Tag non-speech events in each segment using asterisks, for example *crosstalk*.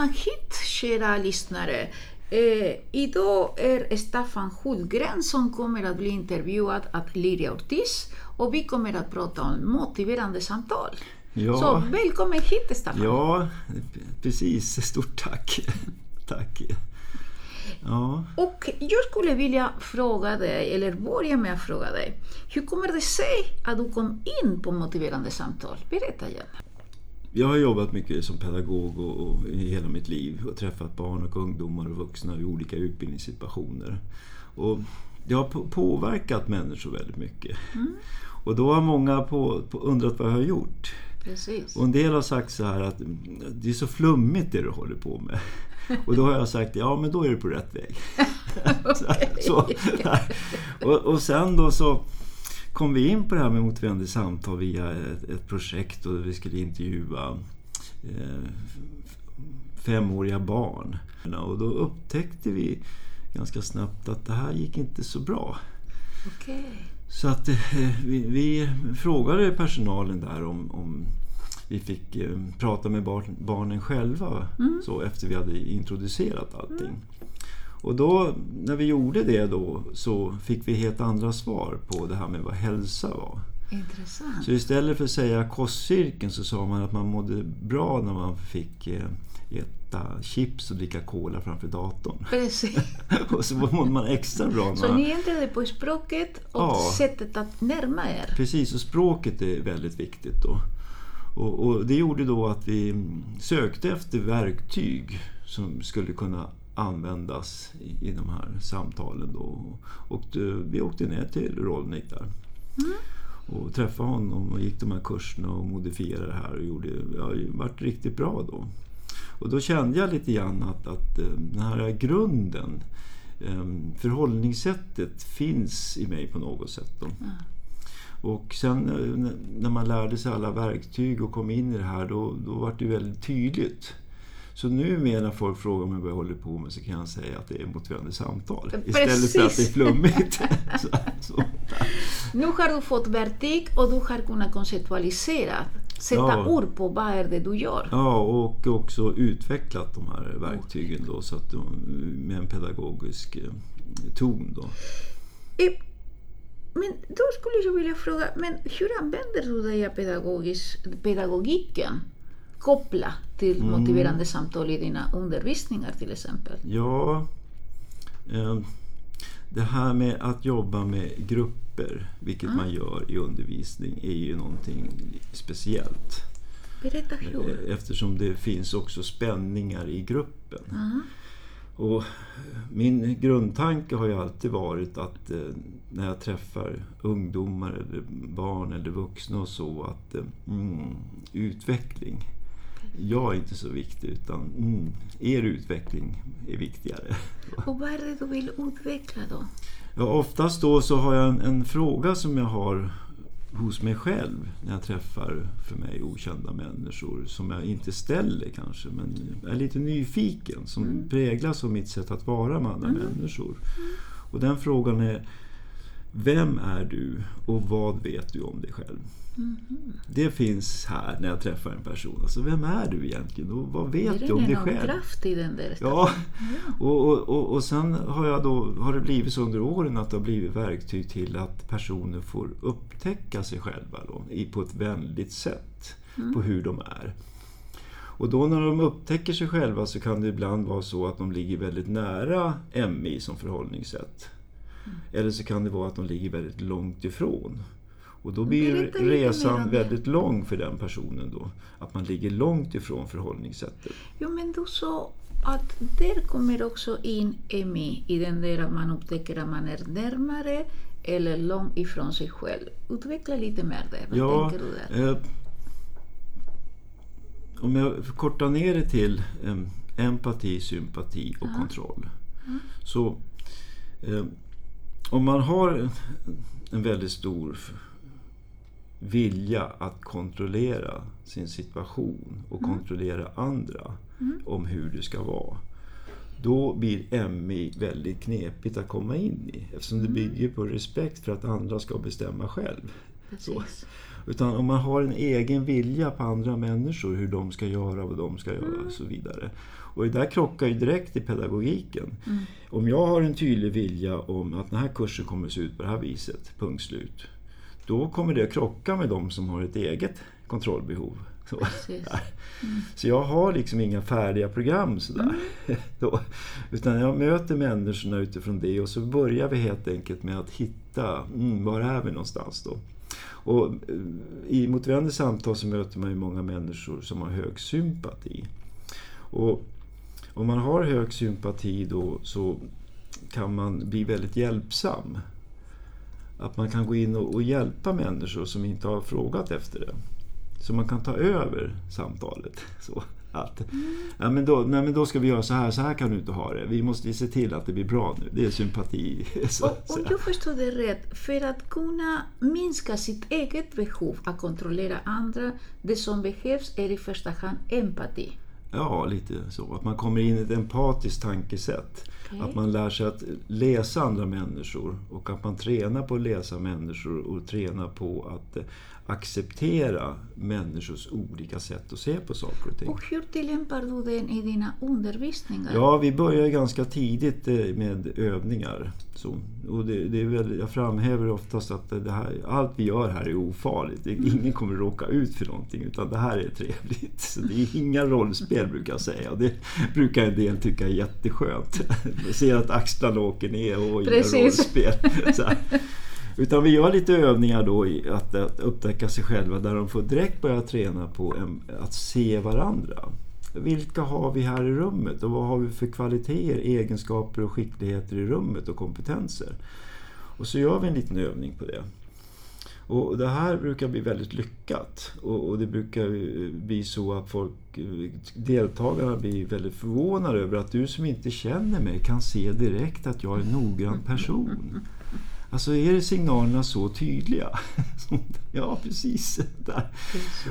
välkomna hit kära lyssnare. Eh, idag är Staffan Hultgren som kommer att bli intervjuad av Liria Ortiz och vi kommer att prata om motiverande samtal. Ja. Så välkommen hit Staffan. Ja, precis. Stort tack. *laughs* tack. Ja. Och jag skulle vilja fråga dig, eller börja med att fråga dig, hur kommer det sig att du kom in på motiverande samtal? Berätta gärna. Jag har jobbat mycket som pedagog och, och i hela mitt liv och träffat barn och ungdomar och vuxna i olika utbildningssituationer. Och det har på, påverkat människor väldigt mycket. Mm. Och då har många på, på undrat vad jag har gjort. Precis. Och en del har sagt så här att det är så flummigt det du håller på med. *laughs* Och då har jag sagt, ja men då är du på rätt väg. *laughs* *laughs* så, och, och sen då så kom vi in på det här med motiverande samtal via ett, ett projekt och vi skulle intervjua eh, femåriga barn. Och då upptäckte vi ganska snabbt att det här gick inte så bra. Okay. Så att eh, vi, vi, frågade personalen där om, om vi fick eh, prata med barn, barnen själva Mm. så efter vi hade introducerat allting. Och då när vi gjorde det då så fick vi helt andra svar på det här med vad hälsa var. Intressant. Så istället för att säga kostcirkeln så sa man att man mådde bra när man fick eh, äta chips och dricka cola framför datorn. Precis. *laughs* och så mådde man extra bra Så man... ni ändrade på språket och Ja. sättet att närma er? Precis, och språket är väldigt viktigt då. Och, och det gjorde då att vi sökte efter verktyg som skulle kunna användas i, i de här samtalen. Då. Och det, vi åkte ner till Rolnik där. Och träffade honom och gick de här kurserna och modifierade det här och gjorde, ja, det vart riktigt bra då. Och då kände jag lite grann att, att eh, den här grunden, eh, förhållningssättet finns i mig på något sätt. Då. Och sen eh, när man lärde sig alla verktyg och kom in i det här då, då var det väldigt tydligt. Så nu när folk frågar mig vad jag håller på med så kan jag säga att det är motiverande samtal. Istället för att det är flummigt. *laughs* så, så. Nu har du fått verktyg och du har kunnat konceptualisera, sätta Ja. ord på vad är det du gör. Ja, och också utvecklat de här verktygen då, så att de, med en pedagogisk eh, ton. Då. Men då skulle jag vilja fråga, men hur använder du dig av pedagogiken kopplat till Mm. motiverande samtal i dina undervisningar till exempel? Ja, eh, det här med att jobba med grupper, vilket man gör i undervisning, är ju någonting speciellt. Berätta hur. Eh, Eftersom det finns också spänningar i gruppen. Ja. Och min grundtanke har ju alltid varit att eh, när jag träffar ungdomar eller barn eller vuxna och så att mm, utveckling, jag är inte så viktig utan mm, er utveckling är viktigare. *laughs* Och vad är det du vill utveckla då? Ja, oftast då så har jag en, en fråga som jag har hos mig själv när jag träffar för mig okända människor som jag inte ställer kanske men är lite nyfiken som präglas av mitt sätt att vara med andra människor. Och den frågan är Vem är du och vad vet du om dig själv? Det finns här när jag träffar en person. Alltså vem är du egentligen och vad vet det du om dig själv? kraft i den där Ja, *laughs* och, och, och, och sen har, jag då, har det blivit så under åren att det har blivit verktyg till att personer får upptäcka sig själva då, på ett vänligt sätt på hur de är. Och då när de upptäcker sig själva så kan det ibland vara så att de ligger väldigt nära MI som förhållningssätt. Eller så kan det vara att de ligger väldigt långt ifrån. Och då blir resan det. väldigt lång för den personen då. Att man ligger långt ifrån förhållningssättet. Jo, men du sa att där kommer också in EMI i den där att man upptäcker att man är närmare eller långt ifrån sig själv. Utveckla lite mer där. Vad Ja, tänker du där? eh, om jag kortar ner det till eh, empati, sympati och kontroll. Så eh, om man har en, väldigt stor vilja att kontrollera sin situation och kontrollera andra om hur det ska vara. Då blir MI väldigt knepigt att komma in i eftersom det bygger på respekt för att andra ska bestämma själv. Utan om man har en egen vilja på andra människor, hur de ska göra, vad de ska göra Mm. och så vidare. Och det där krockar ju direkt i pedagogiken. Mm. Om jag har en tydlig vilja om att den här kursen kommer att se ut på det här viset, punkt slut. Då kommer det att krocka med de som har ett eget kontrollbehov. Så, Precis. *laughs* så jag har liksom inga färdiga program sådär. *laughs* Då. Utan jag möter människorna utifrån det och så börjar vi helt enkelt med att hitta, mm, var är vi någonstans då? Och eh, i motiverande samtal så möter man ju många människor som har hög sympati. Och om man har hög sympati då så kan man bli väldigt hjälpsam. Att man kan gå in och, och hjälpa människor som inte har frågat efter det. Så man kan ta över samtalet. *laughs* Så att, ja, men då, nej, men då ska vi göra så här, så här kan du inte ha det. Vi måste se till att det blir bra nu. Det är sympati. *laughs* Så, Och, om jag förstår det rätt, för att kunna minska sitt eget behov att kontrollera andra, det som behövs är i första hand empati. Ja, lite så. Att man kommer in i ett empatiskt tankesätt. Okay. Att man lär sig att läsa andra människor och att man tränar på att läsa människor och tränar på att eh, acceptera människors olika sätt att se på saker och ting. Och hur tillämpar du den i dina undervisningar? Ja, vi börjar ganska tidigt eh, med övningar. Så, och det, det är väl, jag framhäver oftast att här, allt vi gör här är ofarligt. Det, ingen kommer råka ut för någonting utan det här är trevligt. Så det är inga rollspel brukar jag säga. Det brukar en del tycka är jätteskönt. *laughs* Jag ser att axlarna åker ner och inga Precis. rollspel. *laughs* Utan vi gör lite övningar då i att, att upptäcka sig själva där de får direkt börja träna på en, att se varandra. Vilka har vi här i rummet och vad har vi för kvaliteter, egenskaper och skickligheter i rummet och kompetenser? Och så gör vi en liten övning på det. Och det här brukar bli väldigt lyckat och, det brukar bli så att folk, deltagarna blir väldigt förvånade över att du som inte känner mig kan se direkt att jag är en noggrann person. Alltså är det signalerna så tydliga? *laughs* ja, precis. Där.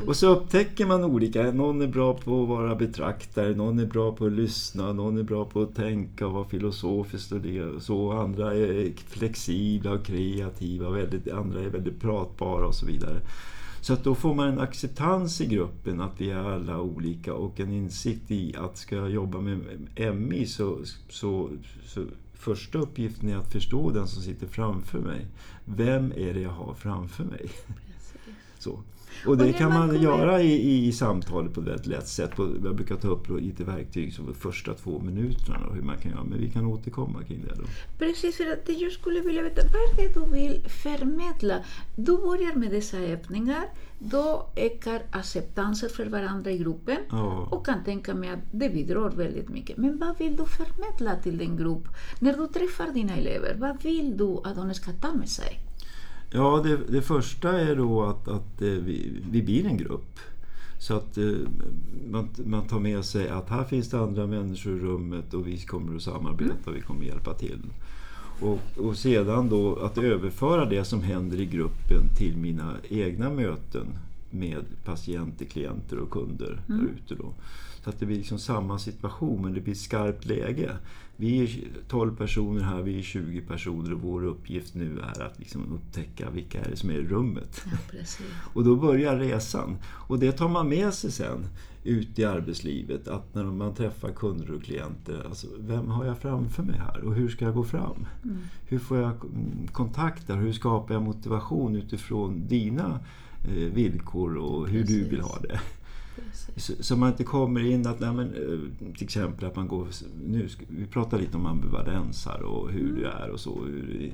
Och så upptäcker man olika. Någon är bra på att vara betraktare, någon är bra på att lyssna, någon är bra på att tänka och vara filosofisk och det och så. Andra är flexibla och kreativa, väldigt, andra är väldigt pratbara och så vidare. Så att då får man en acceptans i gruppen att vi är alla olika och en insikt i att ska jag jobba med MI så, så, så första uppgiften är att förstå den som sitter framför mig. Vem är det jag har framför mig? Så. Och det när kan man man göra i, i samtalet på ett väldigt lätt sätt. Jag brukar ta upp lite verktyg som de första två minuterna och hur man kan göra. Men vi kan återkomma kring det då. Precis, för att det jag skulle vilja veta, vad är det du vill förmedla? Du börjar med dessa övningar, då ökar acceptansen för varandra i gruppen Ja. och kan tänka mig att det bidrar väldigt mycket. Men vad vill du förmedla till din grupp? När du träffar dina elever, vad vill du att de ska ta med sig? Ja, det, det första är då att, att eh, vi, vi blir en grupp. Så att eh, man, man tar med sig att här finns det andra människor i rummet och vi kommer att samarbeta och vi kommer att hjälpa till. Och, och sedan då att överföra det som händer i gruppen till mina egna möten med patienter, klienter och kunder där ute. Då. Så att det blir liksom samma situation men det blir skarpt läge. Vi är 12 personer här, vi är 20 personer och vår uppgift nu är att liksom upptäcka vilka är det som är i rummet. Precis. *laughs* Och då börjar resan. Och det tar man med sig sen ut i arbetslivet. Att när man träffar kunder och klienter, alltså, vem har jag framför mig här och hur ska jag gå fram? Hur får jag mm, kontakter? Hur skapar jag motivation utifrån dina eh, villkor och hur du vill ha det? Så, så man inte kommer in att, nej men, eh, till exempel att man går, nu ska, vi pratar lite om ambivalens här och hur det är och så, hur,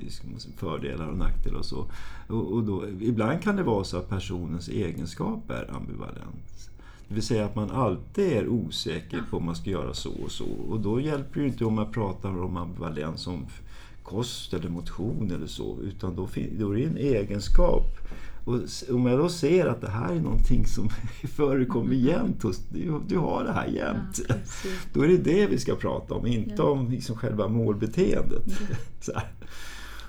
fördelar och nackdelar och så. Och, och då, ibland kan det vara så att personens egenskap är ambivalent. Det vill säga att man alltid är osäker på om man ska göra så och så. Och då hjälper det ju inte om man pratar om ambivalens som kost eller motion eller så, utan då, då är det en egenskap. Och om jag då ser att det här är någonting som *laughs* förekommer jämt hos du, har det här jämt. Ja. *laughs* Då är det det vi ska prata om, inte om liksom själva målbeteendet. *laughs* Så här.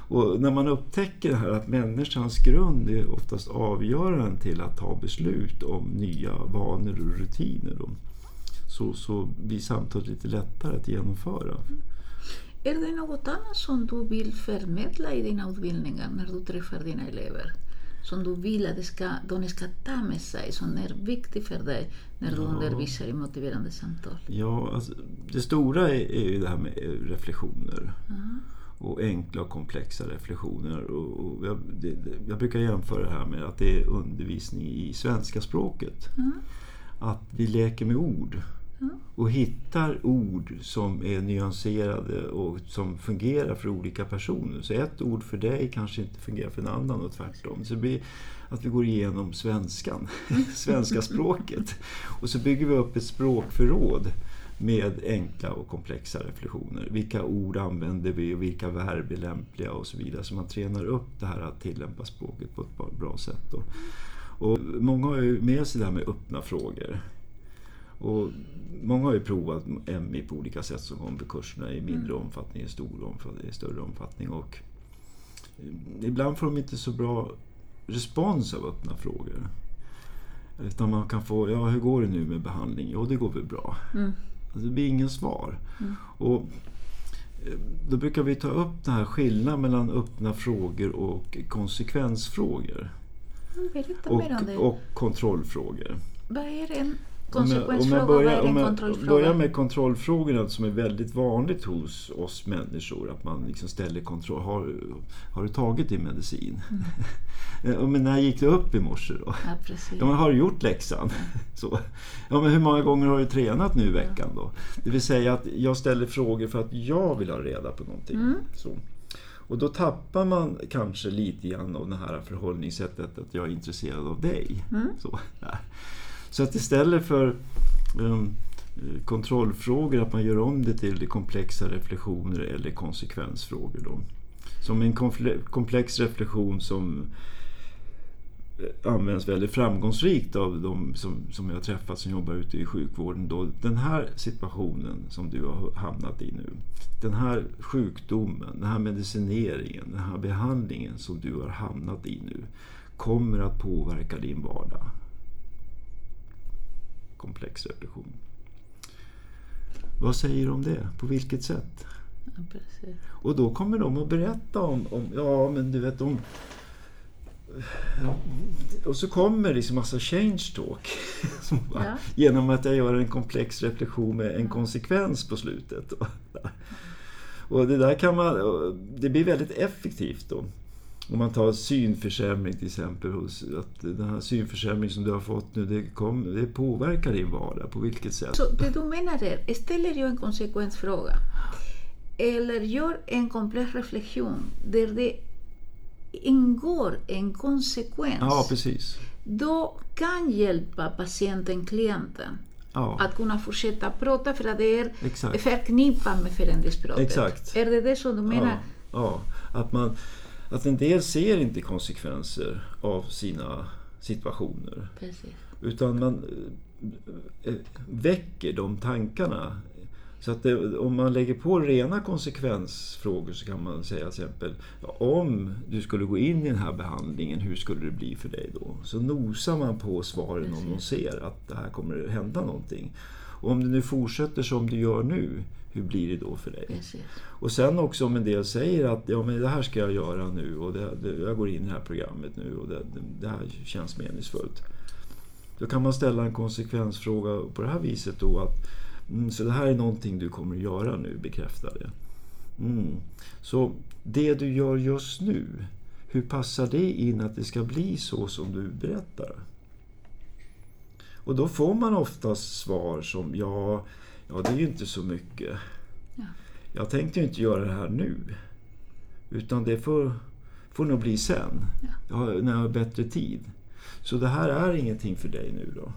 Och när man upptäcker det här att människans grund är oftast avgörande till att ta beslut om nya vanor och rutiner. Då. Så, så blir samtalet lite lättare att genomföra. Är det något annat som du vill förmedla i dina utbildningar när du träffar dina elever? som du vill att de ska, de ska ta med sig, som är viktigt för dig när du Ja. undervisar i motiverande samtal? Ja, alltså, det stora är, är ju det här med reflektioner. Och enkla och komplexa reflektioner. Och, och jag, det, jag brukar jämföra det här med att det är undervisning i svenska språket. Att vi leker med ord. Och hittar ord som är nyanserade och som fungerar för olika personer. Så ett ord för dig kanske inte fungerar för en annan och tvärtom. Så det blir att vi går igenom svenskan, *laughs* svenska språket. Och så bygger vi upp ett språkförråd med enkla och komplexa reflektioner. Vilka ord använder vi och vilka verb är lämpliga och så vidare. Så man tränar upp det här att tillämpa språket på ett bra- sätt. Då. Och många har ju med sig det här med öppna frågor. Och många har ju provat MI på olika sätt som kommer på kurserna i mindre omfattning, i stor omfattning, i större omfattning. Och eh, ibland får de inte så bra respons av öppna frågor. Utan man kan få, ja hur går det nu med behandling? Jo, det går väl bra. Alltså, det blir ingen svar. Och eh, då brukar vi ta upp den här skillnaden mellan öppna frågor och konsekvensfrågor. Det. Och, och kontrollfrågor. Vad är en Om jag, om konsekvensfråga jag och vad börjar, är en om jag börjar med kontrollfrågorna som är väldigt vanligt hos oss människor. Att man liksom ställer kontroll. Har, har du tagit din medicin? *laughs* ja, men när gick du upp i morse då? Ja, precis. Ja, men har du gjort läxan? *laughs* Så. Ja, men hur många gånger har du tränat nu i veckan då? Det vill säga att jag ställer frågor för att jag vill ha reda på någonting. Så. Och då tappar man kanske lite grann av det här förhållningssättet att jag är intresserad av dig. Så, där så att istället för um, kontrollfrågor, att man gör om det till komplexa reflektioner eller konsekvensfrågor. Då. Som en komplex reflektion som eh, används väldigt framgångsrikt av de som, som jag träffat som jobbar ute i sjukvården. Då, den här situationen som du har hamnat i nu, den här sjukdomen, den här medicineringen, den här behandlingen som du har hamnat i nu kommer att påverka din vardag. Komplex reflektion. Vad säger du om det? På vilket sätt? Ja. Och då kommer de att berätta om, om ja men du vet om... Ja, och så kommer liksom massa change talk. *laughs* Som bara, Ja. Genom att jag gör en komplex reflektion med en konsekvens på slutet. *laughs* Och det där kan man... Det blir väldigt effektivt då. Om man tar synförsämring till exempel. Att den här synförsämringen som du har fått nu, det, kom, det påverkar din vardag. På vilket sätt? Så det du menar är, ställer jag en konsekvensfråga eller gör en komplex reflektion där det ingår en konsekvens, Ja, precis. då kan hjälpa patienten, klienten, Ja, att kunna fortsätta prata för att det är exakt. förknippat med förändringspratet. Exakt. Är det det som du menar? Ja, ja. Att, man, att en del ser inte konsekvenser av sina situationer. Precis. Utan man eh, väcker de tankarna. Så att det, om man lägger på rena konsekvensfrågor så kan man säga till exempel om du skulle gå in i den här behandlingen, hur skulle det bli för dig då? Så nosar man på svaren om de ser att det här kommer att hända någonting. Och om det nu fortsätter som du gör nu, hur blir det då för dig? Precis. Och sen också om en del säger att ja, men det här ska jag göra nu och det, det, jag går in i det här programmet nu och det, det, här känns meningsfullt. Då kan man ställa en konsekvensfråga på det här viset då att mm, så det här är någonting du kommer att göra nu, bekräfta det. Mm. Så det du gör just nu, hur passar det in att det ska bli så som du berättar? Och då får man oftast svar som ja, ja det är ju inte så mycket. Ja. Jag tänkte ju inte göra det här nu. Utan det får, får nog bli sen. Ja, när jag har bättre tid. Så det här är ingenting för dig nu då.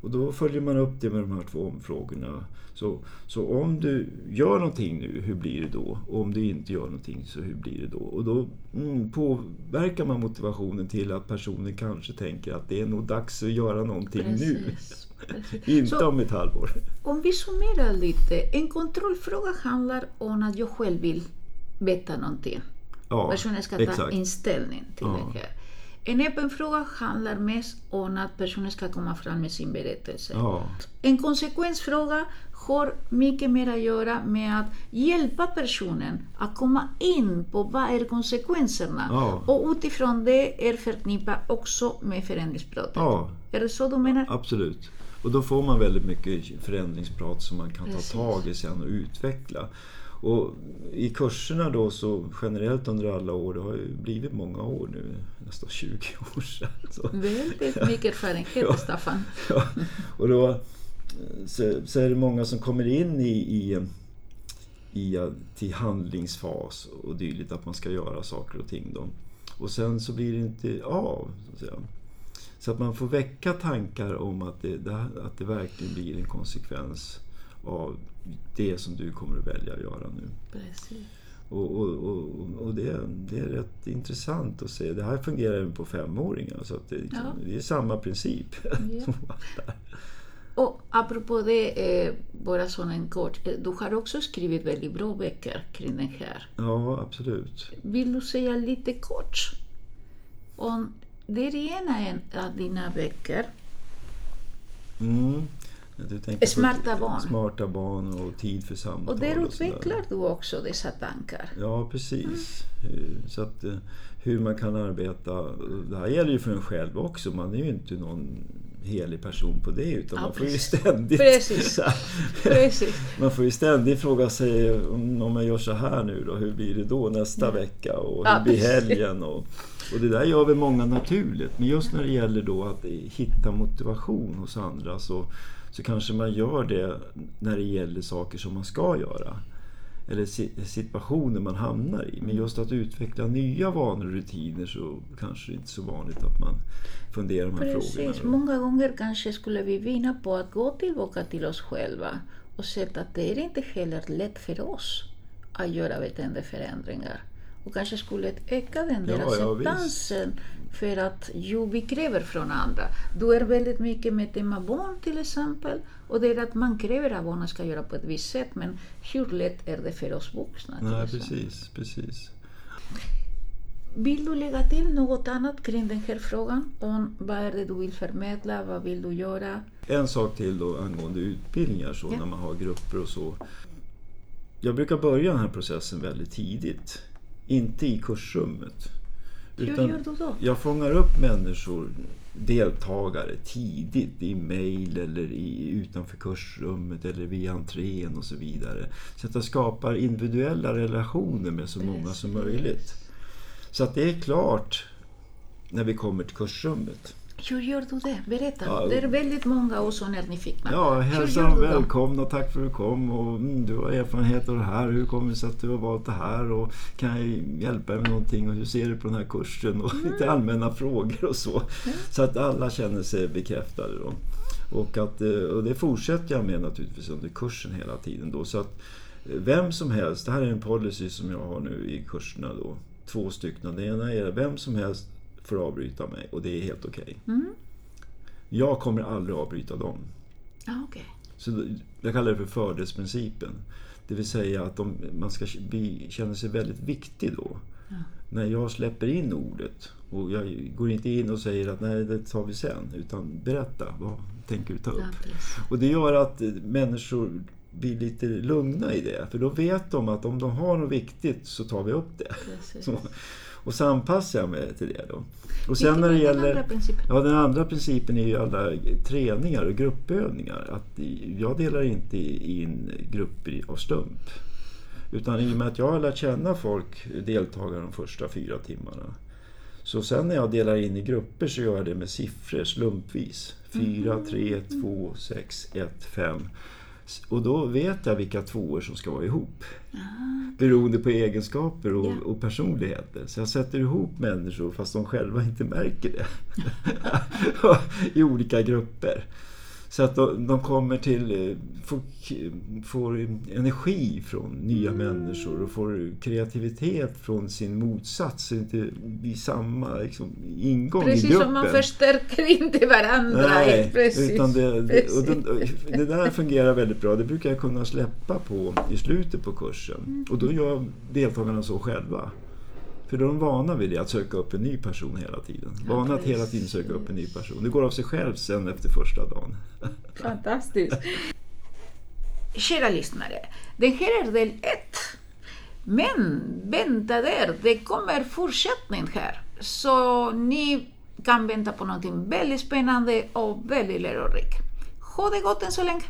Och då följer man upp det med de här två frågorna. Så, så om du gör någonting nu, hur blir det då? Och om du inte gör någonting, så hur blir det då? Och då mm, påverkar man motivationen till att personen kanske tänker att det är nog dags att göra någonting nu. Precis. *laughs* Precis. Inte Så- om ett halvår. Om vi summerar lite, en kontrollfråga handlar om att jag själv vill veta någonting. Ja, Personen ska ta exakt. inställning till Ja. det här. En öppen fråga handlar mest om att personen ska komma fram med sin berättelse. Ja, En konsekvensfråga har mycket mer att göra med att hjälpa personen att komma in på vad är konsekvenserna Ja. och utifrån det är förknippat också med förändringsbrottet. ja Är det så du menar? absolut. Och då får man väldigt mycket förändringsprat som man kan ta tag i sen och utveckla. Och i kurserna då så generellt under alla år, det har ju blivit många år nu, nästan 20 *laughs* år sedan. Så. Väldigt mycket erfarenhet, *laughs* Ja. Staffan. *laughs* Ja, och då så, så är det många som kommer in i, i, i till handlingsfas och dylikt, att man ska göra saker och ting. Då. Och sen så blir det inte av. Så att, säga. Så att man får väcka tankar om att det, det, att det verkligen blir en konsekvens av det som du kommer att välja att göra nu. Precis. Och, och, och, och det, det är rätt intressant att se. Det här fungerar även på femåringar. Så att det, liksom, Ja. det är samma princip. där. *laughs* Och apropå det, eh, bara som en kort, eh, du har också skrivit väldigt bra böcker kring den här. Ja, absolut. Vill du säga lite kort om det är ena en av dina böcker, Mm. Smarta barn. Smarta barn och tid för samtal. och där utvecklar du också dessa tankar. Ja, precis. Eh, Så att, eh, hur man kan arbeta. Det här gäller ju för en själv också. Man är ju inte någon helig person på det. Utan Ja, man får ju ständigt... Precis. *laughs* Precis. Man får ju ständigt fråga sig om om jag gör så här nu då, hur blir det då nästa vecka och hur Ja, blir helgen? Och, och det där gör väl många naturligt. Men just när det gäller då att hitta motivation hos andra så, så kanske man gör det när det gäller saker som man ska göra. Eller si- situationer man hamnar i. Men just att utveckla nya vanor och rutiner så kanske det inte är så vanligt att man funderar de här Precis. frågorna. då. Många gånger kanske skulle vi vinna på att gå tillbaka till oss själva och se att det är inte heller lätt för oss att göra beteendeförändringar. Och kanske skulle öka den där Ja, ja, acceptansen för att jo, vi kräver från andra. Du är väldigt mycket med tema barn till exempel och det är att man kräver att barnen ska göra på ett visst sätt men hur lätt är det för oss vuxna? Nej, precis, precis. Vill du lägga till något annat kring den här frågan? Om vad är det du vill förmedla? Vad vill du göra? En sak till då angående utbildningar så Ja. när man har grupper och så. Jag brukar börja den här processen väldigt tidigt. Inte i kursrummet. Hur gör du då? Jag fångar upp människor, deltagare, tidigt i mail eller i, utanför kursrummet eller via entrén och så vidare. Så att jag skapar individuella relationer med så många som möjligt. Så att det är klart när vi kommer till kursrummet. Hur gör du det? Berätta. Ja, det är väldigt många och så är nyfikna. Ja, Hur hälsa gör dem du då? välkomna tack för att du kom. Och, mm, du har erfarenhet av det här. Hur kommer det sig att du har valt det här? Och kan jag hjälpa dig med någonting? Och hur ser du på den här kursen? Och Mm. lite allmänna frågor och så. Så att alla känner sig bekräftade. Då. Och, att, eh, och det fortsätter jag med naturligtvis under kursen hela tiden. Då. Så att eh, vem som helst, det här är en policy som jag har nu i kurserna. Då. Två stycken. Det ena är vem som helst får avbryta mig och det är helt okej. Mm. Jag kommer aldrig avbryta dem. Ja, okej. Så jag kallar det för fördelsprincipen. Det vill säga att de, man ska bli, känna sig väldigt viktig då. Ja. När jag släpper in ordet och jag går inte in och säger att nej, det tar vi sen. Utan berätta, vad tänker du ta upp? Ja. Och det gör att eh, människor blir lite lugna i det. För då vet de att om de har något viktigt så tar vi upp det. Och så anpassar jag mig till det då. Och Vilken sen när det är den gäller... andra principen? Ja, den andra principen är ju alla träningar och gruppövningar. Att jag delar inte in grupper av slump. Utan i och med att jag har lärt känna folk, deltagare de första fyra timmarna. Så sen när jag delar in i grupper så gör jag det med siffror slumpvis. 4, 3, 2, 6, 1, 5. Och då vet jag vilka tvåor som ska vara ihop. Beroende på egenskaper och, Ja. och personligheter. Så jag sätter ihop människor fast de själva inte märker det. *laughs* *laughs* I olika grupper. Så att de, de kommer till, eh, får, får energi från nya människor och får kreativitet från sin motsats. Så inte blir samma liksom, ingång i Precis gruppen. som man förstärker inte varandra. Nej, precis. utan det, det, och Precis. det, det där fungerar väldigt bra. Det brukar jag kunna släppa på i slutet på kursen. Och då gör deltagarna så själva. För de är vana vid det, att söka upp en ny person hela tiden. Vana att hela tiden söka upp en ny person. Det går av sig själv sen efter första dagen. *laughs* Fantastiskt. Kära lyssnare, det här är del ett. Men vänta där, det kommer fortsättning här. Så ni kan vänta på någonting väldigt spännande och väldigt lärorikt. Ha det gott än så länge.